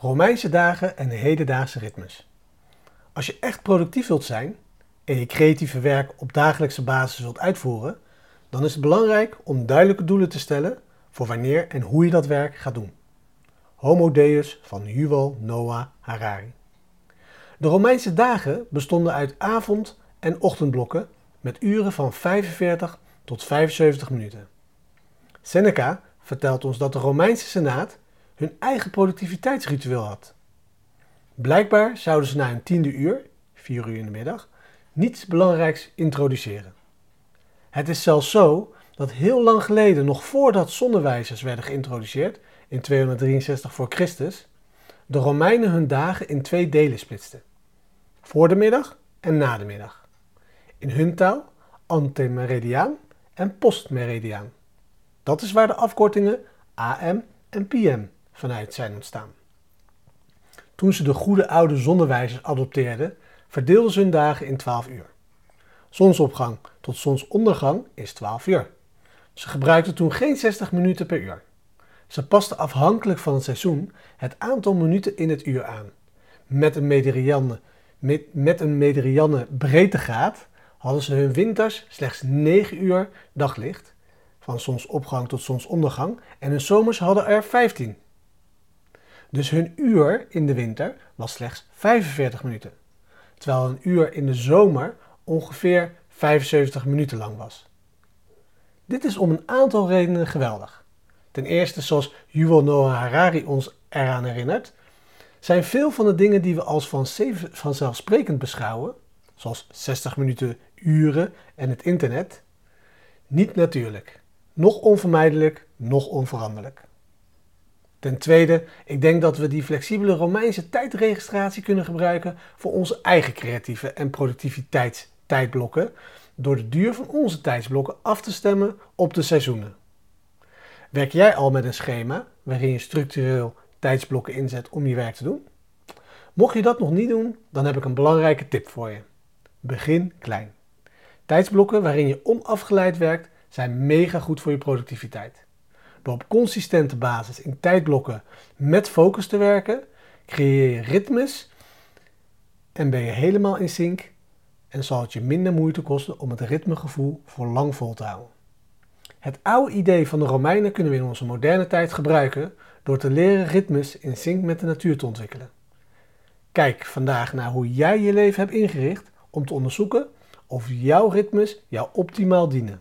Romeinse dagen en hedendaagse ritmes. Als je echt productief wilt zijn en je creatieve werk op dagelijkse basis wilt uitvoeren, dan is het belangrijk om duidelijke doelen te stellen voor wanneer en hoe je dat werk gaat doen. Homo Deus van Yuval Noah Harari. De Romeinse dagen bestonden uit avond- en ochtendblokken met uren van 45 tot 75 minuten. Seneca vertelt ons dat de Romeinse Senaat hun eigen productiviteitsritueel had. Blijkbaar zouden ze na een tiende uur, 4 uur in de middag, niets belangrijks introduceren. Het is zelfs zo dat heel lang geleden, nog voordat zonnewijzers werden geïntroduceerd, in 263 voor Christus, de Romeinen hun dagen in twee delen splitsten. Voor de middag en na de middag. In hun taal antemeridiaan en postmeridiaan. Dat is waar de afkortingen AM en PM vanuit zijn ontstaan. Toen ze de goede oude zonnewijzers adopteerden, verdeelden ze hun dagen in 12 uur. Zonsopgang tot zonsondergang is 12 uur. Ze gebruikten toen geen 60 minuten per uur. Ze pasten afhankelijk van het seizoen het aantal minuten in het uur aan. Met een meridianne, met, een breedtegraad hadden ze hun winters slechts 9 uur daglicht, van zonsopgang tot zonsondergang, en hun zomers hadden er 15. Dus hun uur in de winter was slechts 45 minuten, terwijl een uur in de zomer ongeveer 75 minuten lang was. Dit is om een aantal redenen geweldig. Ten eerste, zoals Yuval Noah Harari ons eraan herinnert, zijn veel van de dingen die we als vanzelfsprekend beschouwen, zoals 60 minuten uren en het internet, niet natuurlijk, nog onvermijdelijk, nog onveranderlijk. Ten tweede, ik denk dat we die flexibele Romeinse tijdregistratie kunnen gebruiken voor onze eigen creatieve en productiviteitstijdblokken, door de duur van onze tijdsblokken af te stemmen op de seizoenen. Werk jij al met een schema waarin je structureel tijdsblokken inzet om je werk te doen? Mocht je dat nog niet doen, dan heb ik een belangrijke tip voor je. Begin klein. Tijdsblokken waarin je onafgeleid werkt zijn mega goed voor je productiviteit. Op consistente basis in tijdblokken met focus te werken, creëer je ritmes en ben je helemaal in sync en zal het je minder moeite kosten om het ritmegevoel voor lang vol te houden. Het oude idee van de Romeinen kunnen we in onze moderne tijd gebruiken door te leren ritmes in sync met de natuur te ontwikkelen. Kijk vandaag naar hoe jij je leven hebt ingericht om te onderzoeken of jouw ritmes jou optimaal dienen.